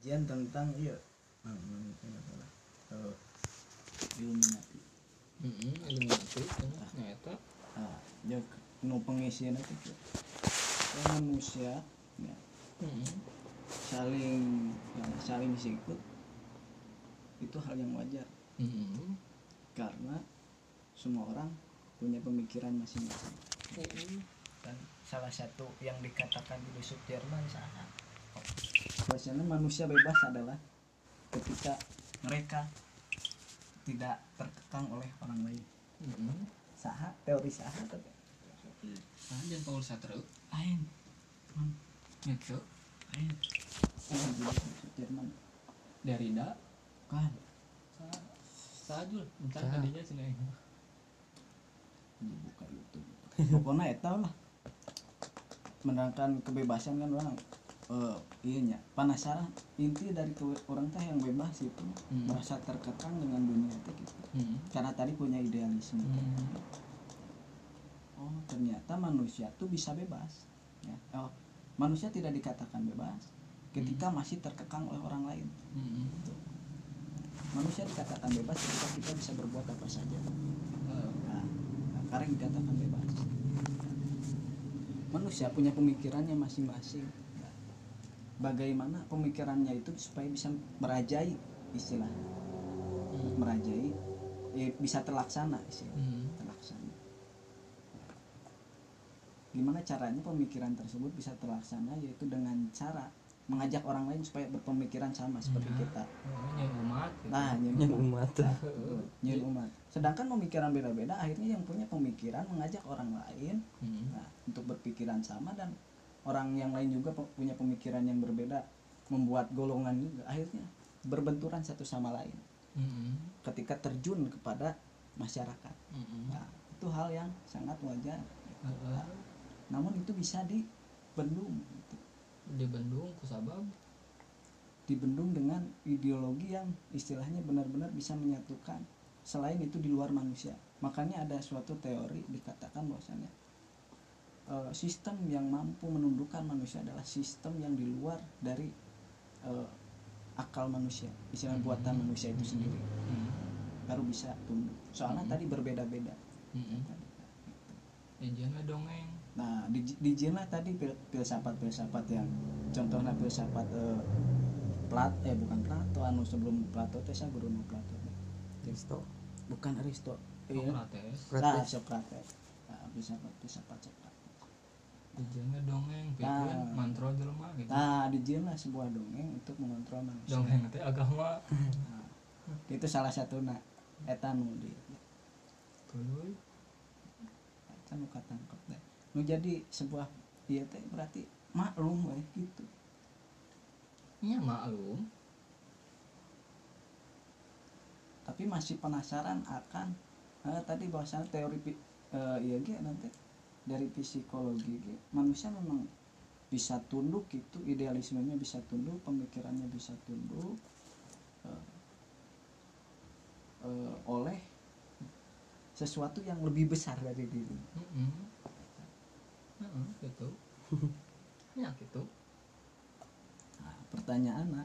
kajian tentang iya nah, nah, itu salah. Eh, Illuminati Heeh, Illuminati cenah nyata. ah ya nu pengisian itu tuh. Manusia ya, Heeh. saling ya, saling sikut itu hal yang wajar Heeh. karena semua orang punya pemikiran masing-masing Heeh. dan salah satu yang dikatakan di Sudirman saat bahwasanya manusia bebas adalah ketika mereka tidak terkekang oleh orang lain. Heeh. saha teori saha tapi Anjeun Paul Sartre? Lain gitu. lain oh, di Sudirman Derrida? Kan sa- sajul entar tadinya cenah Ini buka YouTube. Pokoknya eta lah. Menerangkan kebebasan kan orang eh iya penasaran. Inti dari ke- orang teh yang bebas itu Hmm. merasa terkekang dengan dunia itu gitu. Heeh. karena tadi punya idealisme. Hmm. oh ternyata manusia tuh bisa bebas ya. Oh, manusia tidak dikatakan bebas ketika masih terkekang oleh orang lain. Heeh. manusia dikatakan bebas ketika kita bisa berbuat apa saja. Heeh. nah, nah, karena dikatakan bebas. Manusia punya pemikirannya masing-masing bagaimana pemikirannya itu supaya bisa merajai istilah merajai eh, bisa terlaksana istilah Heeh. terlaksana gimana caranya pemikiran tersebut bisa terlaksana yaitu dengan cara mengajak orang lain supaya berpemikiran sama seperti Nah. kita umat gitu. nah nyeun yang umat. umat. Nyeun umat sedangkan pemikiran beda-beda akhirnya yang punya pemikiran mengajak orang lain Heeh. nah, untuk berpikiran sama dan orang yang lain juga punya pemikiran yang berbeda membuat golongan juga akhirnya berbenturan satu sama lain Heeh. ketika terjun kepada masyarakat Heeh. nah, itu hal yang sangat wajar Heeh. namun itu bisa dibendung gitu. di Bandung kusabab dibendung dengan ideologi yang istilahnya benar-benar bisa menyatukan selain itu di luar manusia makanya ada suatu teori dikatakan bahwasanya eh, sistem yang mampu menundukkan manusia adalah sistem yang di luar dari eh, akal manusia istilah Hmm. buatan manusia itu sendiri. Heeh. baru bisa tunduk. Soalnya Hmm. tadi berbeda-beda. Heeh. Ejana dongeng Nah, di di tadi filsafat filsafat yang contohnya filsafat eh, Plat eh bukan Plato anu sebelum Plato teh saya guru nu Plato. Kristo bukan Aristo iya. Sokrates nah. Socrates. Nah, filsafat filsafat Ejana dongeng Ah. pikeun mantro jelema gitu. Nah di Jin lah sebuah dongeng untuk mengontrol manusia. Dongeng teh agama. Nah, itu salah satu nak eta nu di tuluy. Eta nu katangkep deh. Nu jadi sebuah iya teh berarti maklum we gitu. Nya maklum. Tapi masih penasaran akan eh, tadi bahwasannya teori eh, iya ge nanti dari psikologi manusia memang bisa tunduk itu idealismenya bisa tunduk pemikirannya bisa tunduk eh, eh, oleh sesuatu yang lebih besar dari diri. Heeh. Heeh, gitu. Ya gitu. Nah, pertanyaannya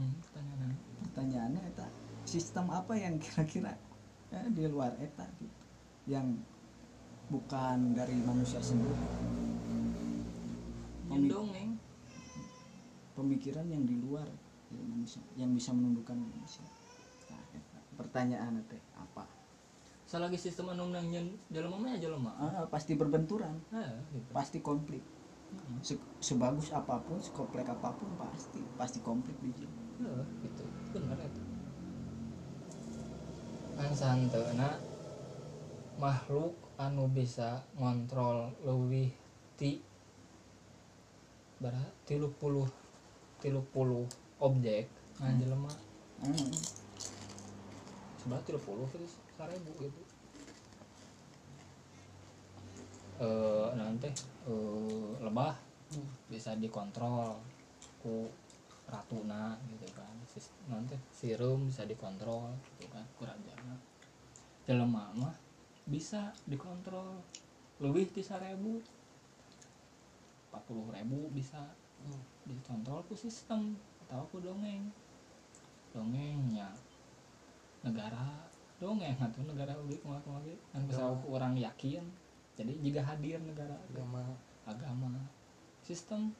hmm, pertanyaan pertanyaannya eta sistem apa yang kira-kira eh, di luar eta gitu? Yang bukan dari manusia sendiri. Yang Pemi- dongeng. pemikiran yang di luar manusia yang bisa menundukkan manusia. Nah, eta. pertanyaan teh apa? Salagi sistem anu nangnya jelema mah ya jelema Ah, pasti berbenturan. Ah gitu. Pasti konflik. Se- sebagus apa pun sekomplek apa pun pasti pasti konflik di situ. Heeh, gitu. Bener eta kan santeuna makhluk anu bisa ngontrol leuwih ti bara tilu puluh tilu puluh objek. Nah Hmm. jelema. Hmm. sebelah tilu puluh itu seribu gitu. Eh nanti eh lebah bisa dikontrol ku ratuna gitu kan. Nanti sirum bisa dikontrol gitu kan ku rajana jelema mah bisa dikontrol. Lebih di seribu empat puluh ribu bisa. Dikontrol ku sistem atau aku dongeng. Dongengnya negara dongeng atau negara ugi kumaha kumaha kan Dongeng. aku orang yakin. Jadi jika hadir negara agama. agama. Sistem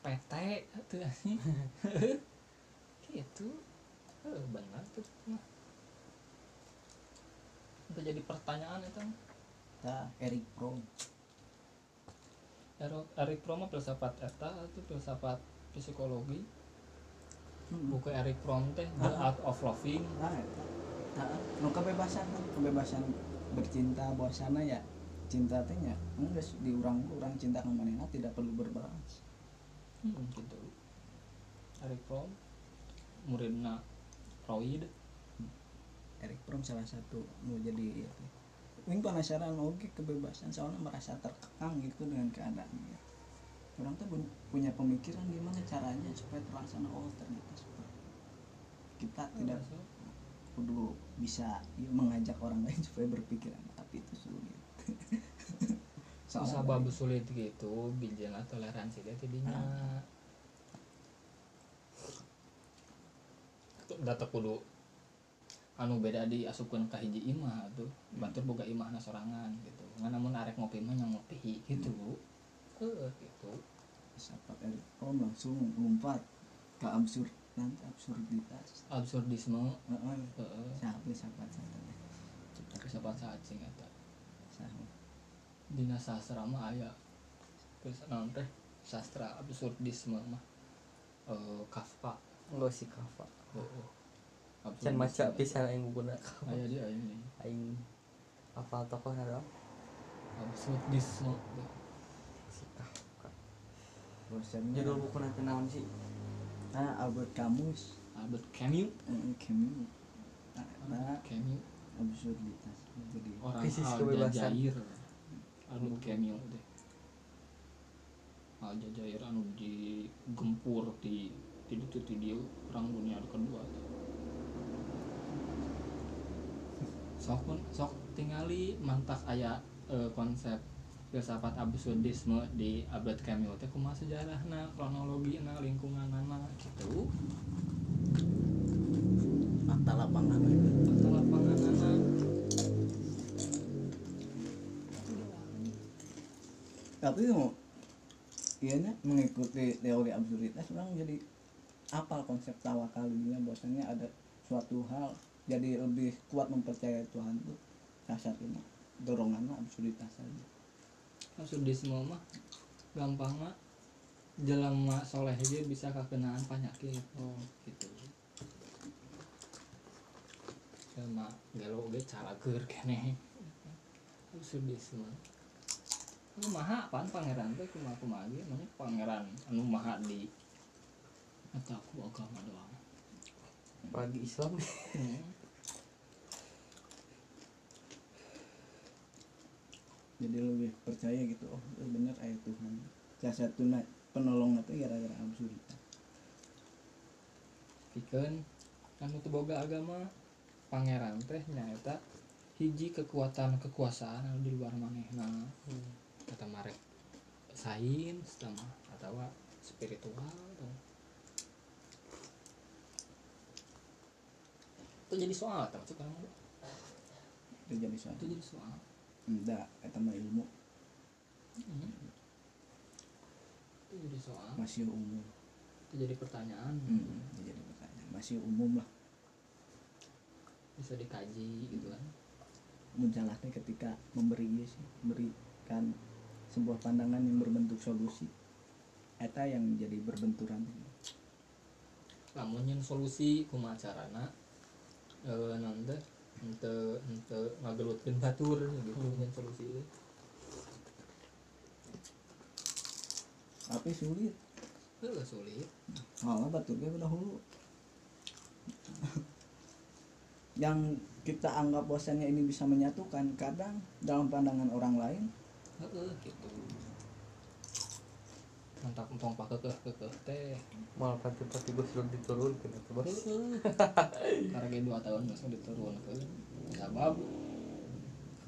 PT atuh anjing. gitu. Eh, benar tuh itu jadi pertanyaan itu. Ta Eric Fromm. Ero- Eric Fromm filsafat eta itu filsafat psikologi? Hmm. buku Eric Fromm teh The. Art of Loving. Nah Nah, kebebasan kan kebebasan bercinta bahwasana ya cinta teh nya geus diurang urang cinta ka manehna tidak perlu berbalas. Hmm, gitu. Eric Fromm muridna Freud Eric Fromm salah satu nu jadi teh Ini penasaran oke kebebasan soalnya merasa terkekang gitu dengan keadaan ya. Orang tuh pun- punya pemikiran gimana caranya supaya terlaksana oh ternyata seperti itu. kita tidak Masuk. kudu bisa ya, mengajak orang lain supaya berpikiran tapi itu sulit. Susah babu sulit gitu bijana toleransi dia tidinya data kudu anu beda di asupkeun ka hiji imah tuh batur boga imahna sorangan gitu. Ngan namun arek ngopi mah yang ngopi gitu eh gitu. Sahabat Fromm langsung lompat ke absurd nanti absurditas. Absurdisme. Heeh. heeh. Sahabat sahabat sahabat siapa cacing eta. Sahabat dina sastra mah aya. Terus naon teh? Sastra absurdisme mah. Eh Kafka. Enggak sih kafa heeh can maca pisan aing guna aya dia aya ini. Aing apa tokoh nara kafa bosannya judul buku nanti naon sih? Nah Albert Camus. Albert Camus? Eh, Camus. Nah, Camus. Absurditas jadi. Orang Krisis kebebasan. Aljazair Albert Camus deh. Aljazair anu digempur di di itu di dia perang dunia kedua sok pun sok tingali mantak aya eh, konsep filsafat absurdisme di Albert Camus. Teh kumaha sejarahna kronologina lingkunganana gitu. Fakta lapangan. Fakta lapanganana. Tapi mau iya mengikuti teori absurditas orang jadi apal konsep tawakal ini bahwasanya ada suatu hal jadi lebih kuat mempercayai Tuhan tuh dasar ini. Dorongannya absurditas saja absurdisme mah. Gampangnya jelema soleh aja bisa kekenaan penyakit hmm. gitu. Jelema gelo ge cara keur keneh absurdisme lu maha apaan? Pangeran teh kumaha kumaha ge? Namanya pangeran anu maha di atau aku agama doang apalagi Islam. Hmm. jadi lebih percaya gitu oh itu bener ayat Tuhan. Salah satu na- penolong itu gara-gara absurditas pikeun anu teu boga agama pangeran teh nyaeta hiji kekuatan kekuasaan anu di luar manehna. Hmm. kata marek sains sama atau spiritual atau itu jadi soal atau sekarang itu jadi soal. Itu jadi soal. Enggak itu mah ilmu. Hmm. itu jadi soal. Masih umum. Itu jadi pertanyaan. Hmm. itu jadi pertanyaan. Masih umum lah. Bisa dikaji gitu kan. Munculnya ketika memberi ieu sih memberikan sebuah pandangan yang berbentuk solusi. Eta yang jadi berbenturan. Lamun nyen solusi kumaha eh nanti ente ente ngagelutkeun batur gitu nyen solusi teh. tapi sulit. Heuh, sulit. Malah baturnya udah hulu yang kita anggap bahwasannya ini bisa menyatukan kadang dalam pandangan orang lain Heeh, gitu mantap empong pakai kekeh kekeh teh malah pati-pati gue sudah diturunkan itu bos. Karena kayak dua tahun masih diturunkan. Sabab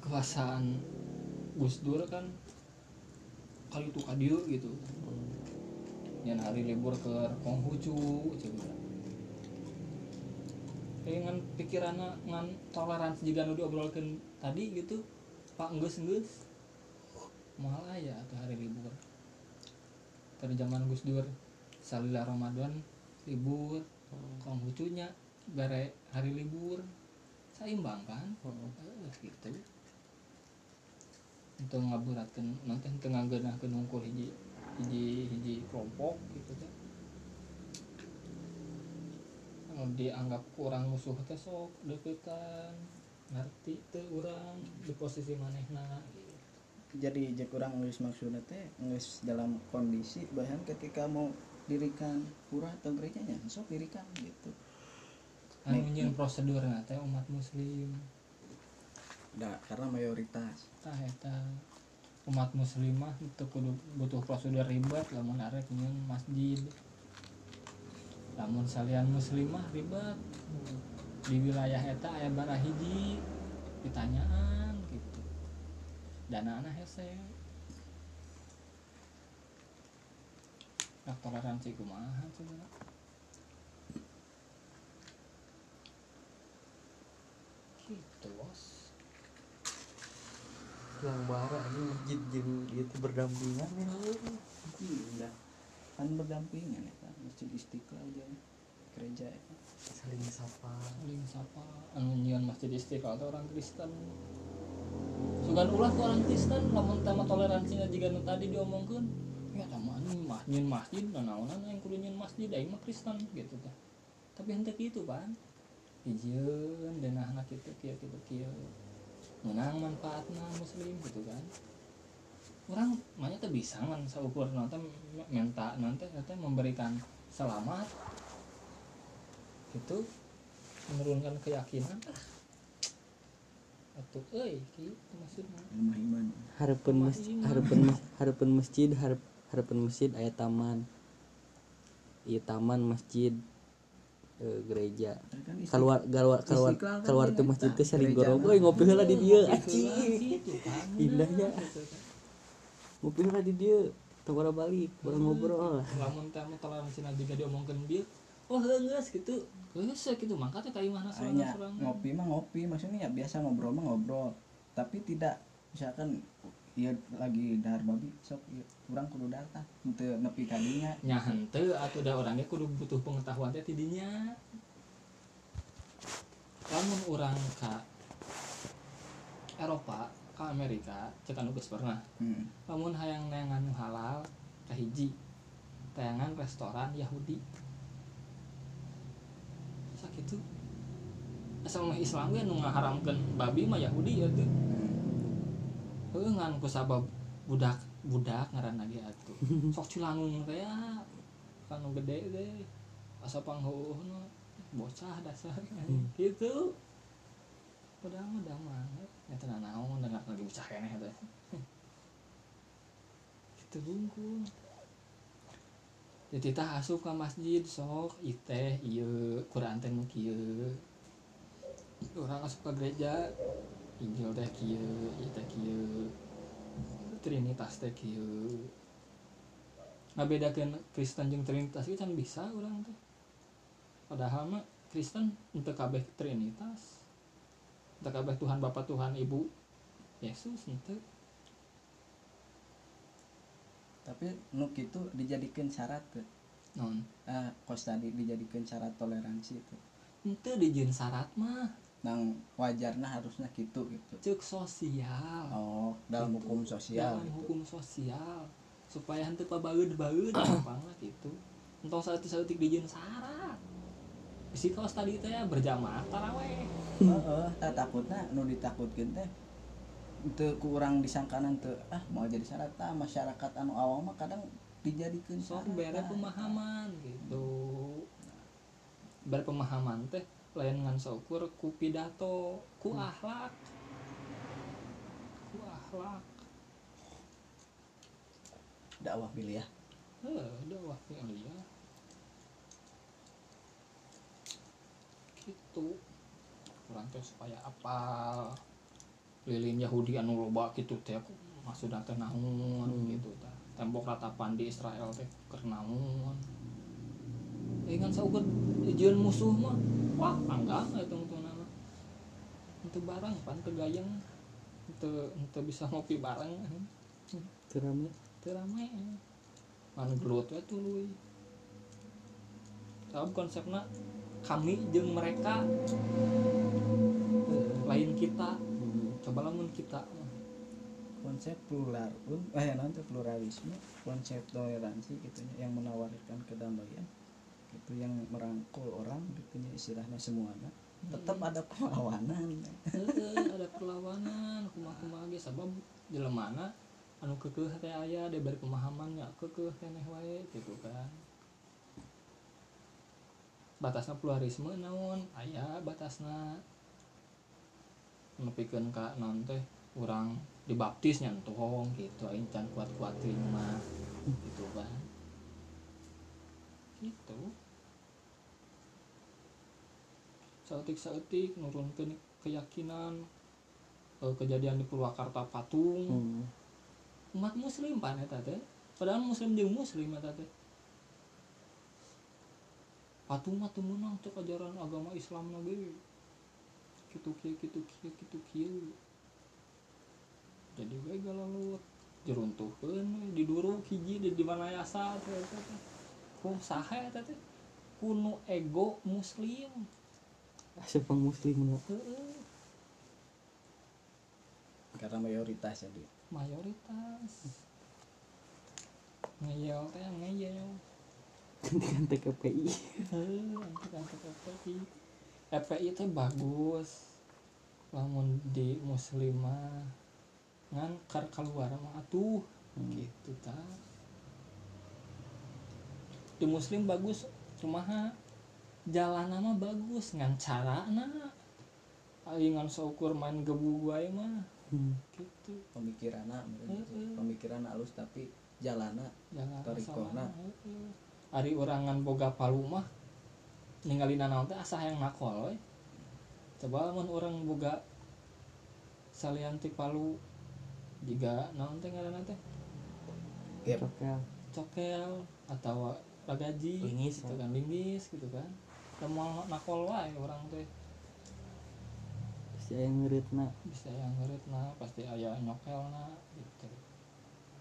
kekuasaan Gus Dur kan kali itu kadieu gitu. Yang hari libur ke Konghucu coba eh ngan pikiran ngan toleransi jika nu diobrolkan tadi gitu. Pak enggeus enggeus malah ya tuh hari libur dari zaman Gus Dur salila Ramadan libur. Konghucunya bare hari libur. Seimbang kan? Eh, gitu. Untuk ngaburatkan nanti tengah genah nungkul hiji hiji hiji kelompok gitu kan. Anu dianggap kurang musuh teh sok deketan ngerti teh orang di posisi manehna. gitu. Jadi jek orang nulis maksudnya teh nulis dalam kondisi bahkan ketika mau dirikan pura atau gerejanya sok dirikan gitu. Anu nyeun prosedurna teh umat muslim? Nah, karena mayoritas. Tah eta. Umat muslimah itu kudu butuh prosedur ribet lamun arek nyeun masjid. Lamun salian muslimah ribet. Di wilayah eta aya bara hiji. Ditanyaan dana anak hese nah toleransi kumaha sebenarnya gitu bos. Yang bara ini masjid jeung itu berdampingan ya iya. Kan berdampingan ya kan masjid istiqlal jeung gereja ya saling sapa. Saling sapa. Anu masjid istiqlal orang Kristen sugan ulah ke orang Kristen lamun tema toleransinya jika nu tadi diomongkeun. Ya sama anu mah nyieun masjid nanaonan yang kudu nyieun masjid aing mah Kristen gitu teh tapi henteu kitu pan. Hijieun denahna kitu kieu kitu kieu. Menang manfaatna muslim gitu kan. Orang banyak tuh bisa kan seukur nanti minta nanti nanti memberikan selamat. Itu menurunkan keyakinan atuh euy kitu maksudnya. Ilmu iman. Harapan mas Rumah harapan mas harapan masjid harapan masjid aya taman. Iya taman masjid eh, gereja. Kan keluar keluar keluar kan keluar dia tuh masjid teh Gereja gorong. mah. euy ngopi heula di dieu gitu kan Indahnya. Gitu kan. ngopi heula di dieu tawara balik bareng ngobrol. Lamun teh anu toleransi juga diomongkeun dia oh geus gitu? Geus gitu mangka teh ka imahna hanya sorangan ngopi mah ngopi maksudnya ya biasa ngobrol mah ngobrol. Tapi tidak misalkan iya lagi dahar babi sok iya, kurang kudu datang untuk nepi kadinya nya henteu atuh da orangnya kudu butuh pengetahuan teh tidinya lamun orang ka Eropa ka Amerika cek anu geus pernah. Hmm. lamun hayang neangan halal kahiji tayangan restoran Yahudi sakitu asal Islam ge nu ngaharamkeun babi mah Yahudi ya tuh hmm. heuh ngan ku sabab budak budak ngaran lagi atuh. Sok cilangung teh ya. Kanu gede teh asa pangheuhna bocah dasar. Gitu. Udah mah udah banget ya tenang naon dan lagi bocah keneh teh. Gitu bungkul kita asup ke masjid sok. Iteh ieu Quran teh kieu. Orang asup ke gereja Injil teh kieu ieu teh kieu Trinitas teh kieu. Ngabedakeun Kristen jeung Trinitas itu kan bisa orang teh. Padahal mah Kristen untuk kabeh Trinitas. Untuk kabeh Tuhan Bapa Tuhan Ibu Yesus itu tapi nu kitu dijadikan syarat tuh non. Ah kos tadi dijadikan syarat toleransi itu. Itu dijin syarat mah. Nang wajarnya harusnya gitu gitu. Cek sosial. Oh dalam Itu, hukum sosial dalam gitu. hukum sosial. Supaya henteu pabageud bageud gampang lah gitu. Entong satu satu dijin syarat. Si kos tadi teh ya berjamaah taraweh. Heeh, tak takutnya nu ditakutkeun teh teu kurang disangkanan teu ah mau jadi syarat tah masyarakat anu awam mah kadang dijadikan sok tah. pemahaman gitu. Bere pemahaman teh lain ngan saukur ku pidato ku akhlak. Ku akhlak. Dakwah pilih ya eh udah waktu ya gitu. Kurang teh supaya apa lilin Yahudi anu loba gitu teh maksudna teh naon gitu tah tembok ratapan di Israel teh kernamun eh kan saukur ijian musuh mah. Wah panggang untuk nama. Itu barang pan teu gayeng. Itu itu bisa ngopi bareng. Terame. teu rame man gelut we tuluy sabab konsepna kami jeung mereka lain kita. Hmm. Coba lamun kita. Konsep plural pun eh nanti pluralisme konsep toleransi gitu ya, yang menawarkan kedamaian itu yang merangkul orang gitu ya, istilahnya semuanya. Tetap ada perlawanan. Ada perlawanan kumaha-kumaha ge sabab jelemana anu keukeuh teh aya diberi pemahaman nya keukeuh keneh wae gitu kan. Batasna pluralisme naon? Aya batasna nepikeun ka naon teh urang dibaptis nyantong gitu aing can kuat-kuat mah gitu kan. Gitu. Saeutik-saeutik nurunkeun keyakinan eh, kejadian di Purwakarta patung. Hmm. umat muslim pan eta teh? Padahal muslim jeung muslim eta teh. Patung mah teu meunang ajaran agama Islam na ge kitu kieu kitu kieu kitu kieu jadi we galalut jeruntuhkeun we diduruk hiji di di mana yasa ku saha eta teh kuno ego muslim. Asup pang muslim. Heeh, karena mayoritas jadi mayoritas. Ngeyel teh ngeyel. Gantikan TKPI. Heuh, angkat-angkat FPI teh bagus. Lamun di muslimah ngan kar keluar mah atuh. Gitu ta. Di muslim bagus kumaha jalan mah bagus ngan cara na ngan seukur main gebu wae mah. Hmm. gitu. Pemikiran Heeh. pemikiran halus tapi jalana jangan Tarikona. Ari orangan boga palu mah ninggalin naon teh asa yang nakol we. Coba mun orang boga salian ti palu juga naon teh ngaranna teh Gap. Cokel. cokel atau ragaji Linggis, gitu kan linggis gitu kan Temal nakol wae orang teh Pasti aya ngeureutna. bisa yang ngeritna pasti aya nyokelna gitu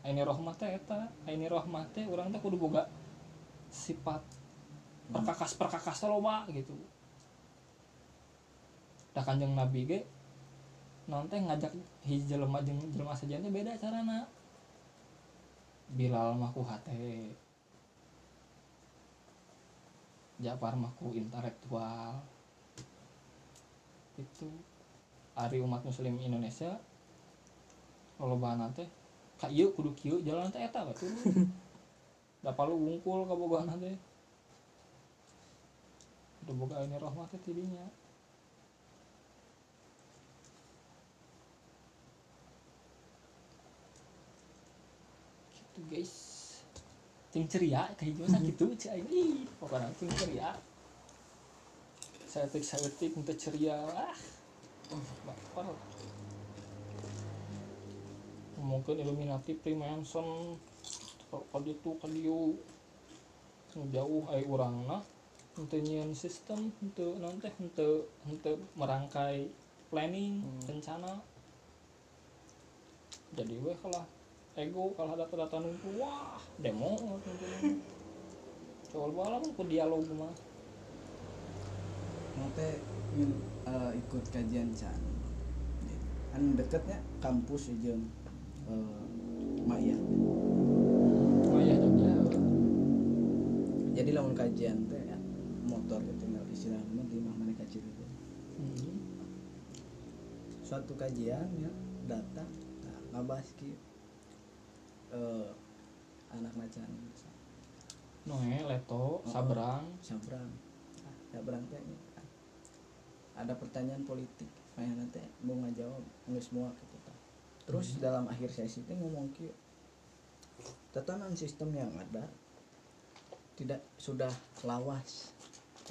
ini rohmat teh eta ini rohmat teh urang teh kudu boga sifat perkakas perkakas loba gitu. Dah kanjeng nabi ge naon teh ngajak hiji jelema jeung jelema sajian teh beda carana. Bilal mah ku hate. Ja'far mah ku intelektual. Itu Ari umat muslim Indonesia lolobana teh ka ieu kudu kieu jalan teh eta we turun da palu wungkul ka bogana teh udah boga ini rahmat teh tidinya gitu guys. Ting ceria kayak gimana? Gitu cai ih pokoknya ting ceria. Saya tik saya tik untuk ceria. Ah. Bapak mungkin Illuminati Freemason kali itu kali jauh ay orang nah untuk nyian sistem untuk nanti untuk untuk merangkai planning rencana. Jadi weh kalah ego kalah data-data numpuk wah demo. Coba balam ku dialog mah. Teh ingin eh, ikut kajian can kan deketnya kampus aja uh, Maya oh iya Jogja. Jadi lamun kajian teh motor tinggal istilahnya di mana mereka cerita hmm. suatu kajian ya datang nah, ngabahas ki eh, anak macan Noe, Leto, Sabrang, sabrang. Nah, sabrang teh kan. ada pertanyaan politik Maya nanti mau ngajawab nggak semua gitu kan terus dalam akhir sesi teh ngomong ki tatanan sistem yang ada tidak sudah lawas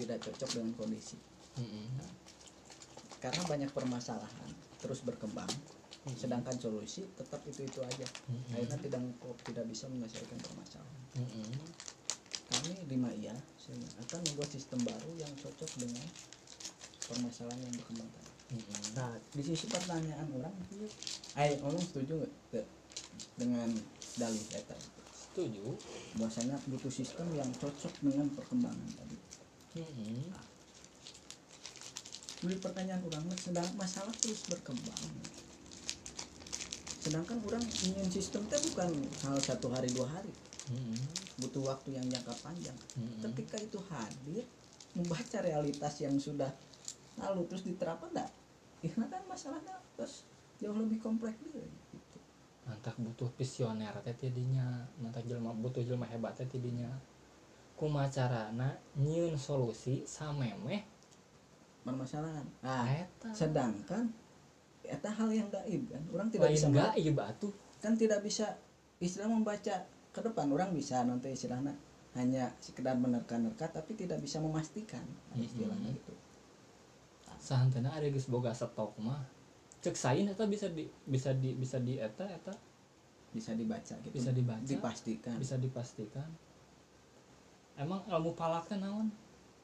tidak cocok dengan kondisi Mm-mm. karena banyak permasalahan terus berkembang sedangkan solusi tetap itu itu aja Mm-mm. akhirnya tidak tidak bisa menyelesaikan permasalahan Mm-mm. kami lima iya akan membuat sistem baru yang cocok dengan permasalahan yang berkembang tadi Mm-mm. nah di sisi pertanyaan orang itu ay orang setuju nggak dengan dalih eta setuju bahwasanya butuh sistem yang cocok dengan perkembangan tadi Mm-mm. Jadi pertanyaan orang sedang masalah terus berkembang sedangkan orang ingin sistem itu bukan hal satu hari dua hari Mm-mm. butuh waktu yang jangka panjang Mm-mm. ketika itu hadir membaca realitas yang sudah lalu terus diterapkan enggak karena kan masalahnya terus jauh lebih kompleks gitu. mantak butuh visioner teh tidinya mantak jelma butuh jelma hebat teh tidinya kumacarana nyieun solusi samemeh permasalahan nah eta. sedangkan eta hal yang gaib kan orang tidak lain bisa iya batu kan tidak bisa istilah membaca ke depan orang bisa nanti istilahnya hanya sekedar menerka-nerka tapi tidak bisa memastikan Nah, istilahnya Mhm. gitu. Sahantena ada geus boga stok mah. Cek sain eta bisa di bisa di bisa di eta eta? Bisa dibaca gitu. Bisa dibaca. dipastikan. Bisa dipastikan emang ilmu palak teh naon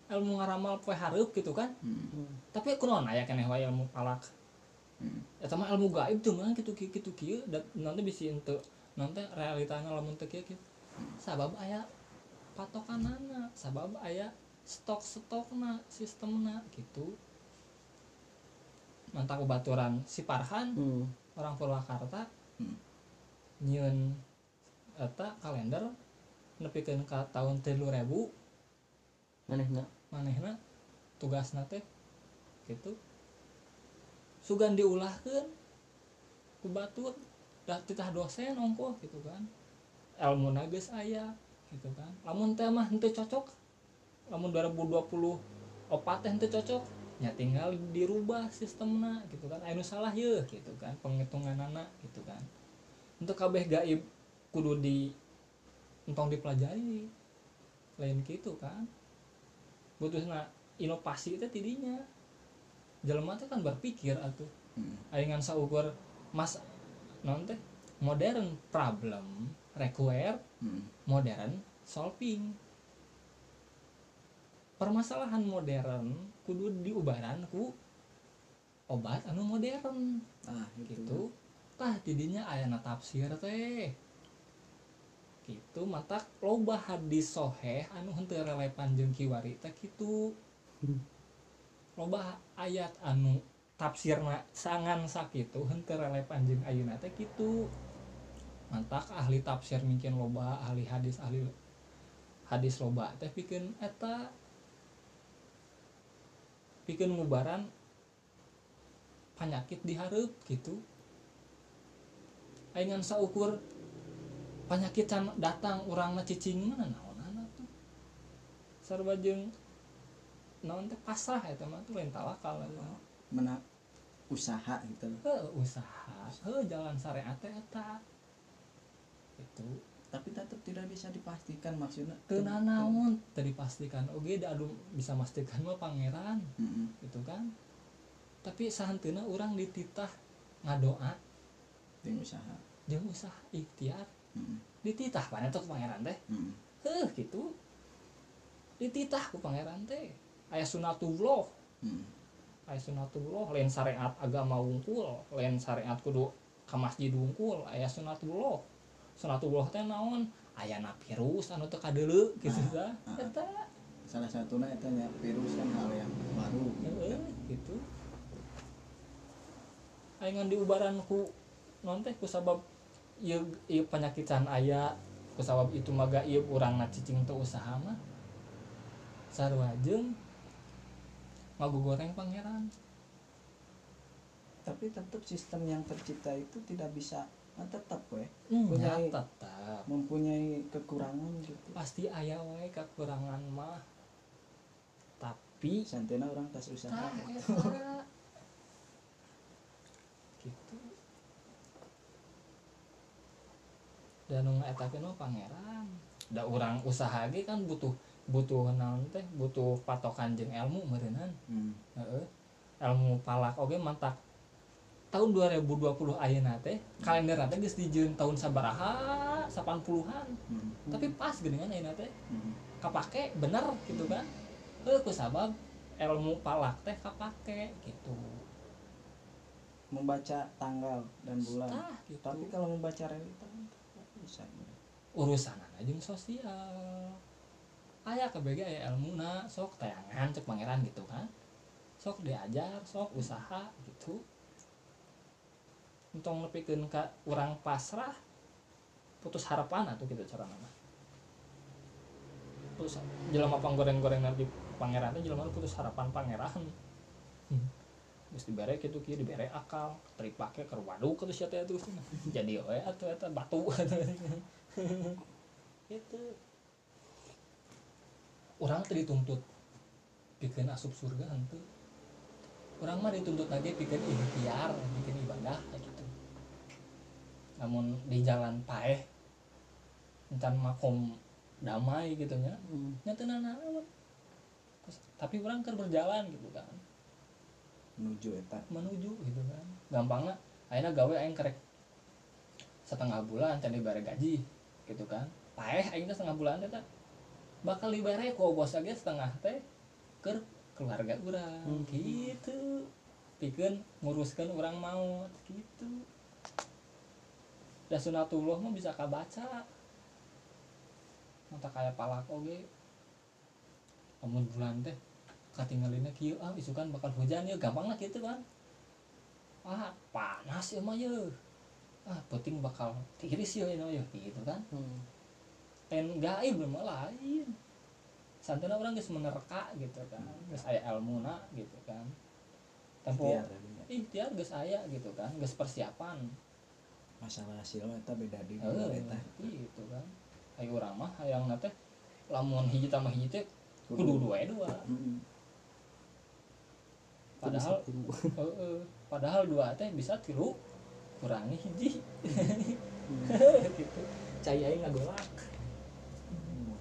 ilmu ngaramal poe hareup gitu kan? Hmm, tapi kunaon aya keneh wae ilmu palak hmm. eta mah ilmu gaib tuh mah gitu kieu gitu kieu. Nanti bisa ente nanti realitanya lamun teu kieu kieu. Sabab aya patokanana sabab aya stok-stokna sistemna gitu. Mantap baturan si Parhan hmm. orang Purwakarta. Hmm. nyieun eta kalender nepikeun ka tahun 3000 manehna? Manehna tugasna teh gitu. Sugan diulahkeun ku batur da titah dosen ongko gitu kan. Ilmu geus aya gitu kan. Lamun teh mah henteu cocok lamun 2020 opat teh henteu cocok ya tinggal dirubah sistemna gitu kan. Anu salah ye gitu kan penghitungan anak gitu kan. Untuk kabeh gaib kudu di entong dipelajari. Lain gitu kan. Butuhna inovasi itu tidinya. Jelema teh kan berpikir atuh. Hmm. ayeuna saukur mas non teh? Modern problem require Hmm. modern solving. Permasalahan modern kudu diubaran ku obat anu modern. Ah gitu, gitu. Tah tidinya ayana tafsir teh gitu mata loba hadis soheh anu henteu relevan jeung kiwari teh kitu. Loba ayat anu tafsirna sangan sakitu henteu relevan jeung ayeuna teh kitu. Mantak ahli tafsir mungkin loba ahli hadis ahli hadis loba teh pikeun eta pikeun ngubaran penyakit dihareup gitu ayeuna saukur penyakit datang urangna cicing mana? Naonana tuh? Sarua jeung naon teh pasrah eta mah tuh lain tawakal mena usaha gitu. Loh. Heuh, usaha. Heuh jalan syariat teh eta. Itu. Tapi tetap tidak bisa dipastikan maksudnya teu naon? Teu dipastikan. Oge da adu bisa mastikan mah pangeran. Mm-mm. gitu kan? Tapi sahanteuna urang dititah ngadoa. Ting usaha. Jeung usaha ikhtiar Mm-mm. dititah pan eta ku pangeran teh. Mm-mm. heuh gitu. Dititah ku pangeran teh. Aya sunatullah Mm-mm. aya sunatullah lain syariat agama wungkul lain syariat kudu ka masjid wungkul aya sunatullah sunatullah teh naon? Ayana virus anu teu kadeuleu gitu Ah, tah ah. eta. Salah satunya itu ya virus kan hal yang baru Heeh, gitu. Ayeuna diubaran ku non teh ku sabab ieu ieu penyakitan aya ku sabab itu maga ieu urangna cicing teu usaha mah. Sarua jeung ngagugoreng pangeran. Tapi tetap sistem yang tercipta itu tidak bisa nah, tetap we. Nya Punyai- tetap mempunyai kekurangan gitu. Pasti aya wae kekurangan mah. Tapi santena orang tas usaha. Eta gitu dan nu ngetakeun mah pangeran. Da urang usaha ge kan butuh butuh naon teh butuh patokan jeung ilmu meureunnan hmm. heeh. Ilmu palak oge mantak. Tahun 2020 ayeuna teh kalender teh geus dijieun tahun sabaraha 80-an Hmm. tapi pas geningan ayeuna teh. Hmm. kapake bener gitu kan? Heuh kusabab ilmu palak teh kapake gitu. Membaca tanggal dan bulan. Tah, gitu. tapi kalau membaca realita bisa urusan aja sosial. Aya kebege aya ilmu na sok tayangan cek pangeran gitu kan. Sok diajar sok usaha gitu. Entong nepikeun ka urang pasrah putus harapan atau gitu cara nama putus jelema panggoreng-goreng di pangeran teh jelema putus harapan pangeran Terus dibere gitu kieu dibere akal teripake ke waduh ke sia teh terus jadi we atuh eta batu. Itu orang tadi dituntut bikin asup surga henteu. Orang mah dituntut lagi bikin ikhtiar bikin ibadah kayak gitu. Namun di jalan paeh encan makom damai gitu nya Hmm. nya teu nanaon. Terus, tapi orang keur berjalan gitu kan menuju eta. Menuju gitu kan. Gampangnya akhirnya gawe aing kerek setengah bulan can dibere gaji gitu kan. Paeh aing setengah bulan teh bakal dibere ku bos ge setengah teh ke keluarga urang Hmm. gitu. Pikeun nguruskeun urang maut gitu. Da sunatullah mah bisa kabaca. Mata kayak palak oge. Lamun bulan teh katinggalina kieu ah isukan bakal hujan ya. Gampang lah gitu kan. Ah panas ya mah ya. Ah penting bakal tiris ya ini ya. Gitu kan. Hmm. ten gaib mah lain. Santana orang geus menerka gitu kan geus aya ilmuna gitu kan. Tempo ikhtiar geus aya gitu kan geus persiapan. Masalah hasil eta beda di bulan eta. gitu kan. Ayo urang mah hayang teh lamun hiji tambah hiji teh kudu dua dua. Mm-mm. Padahal sepuluh. Heeh. padahal dua teh bisa tilu kurangi hiji gitu cai aing ngagolak Hmm.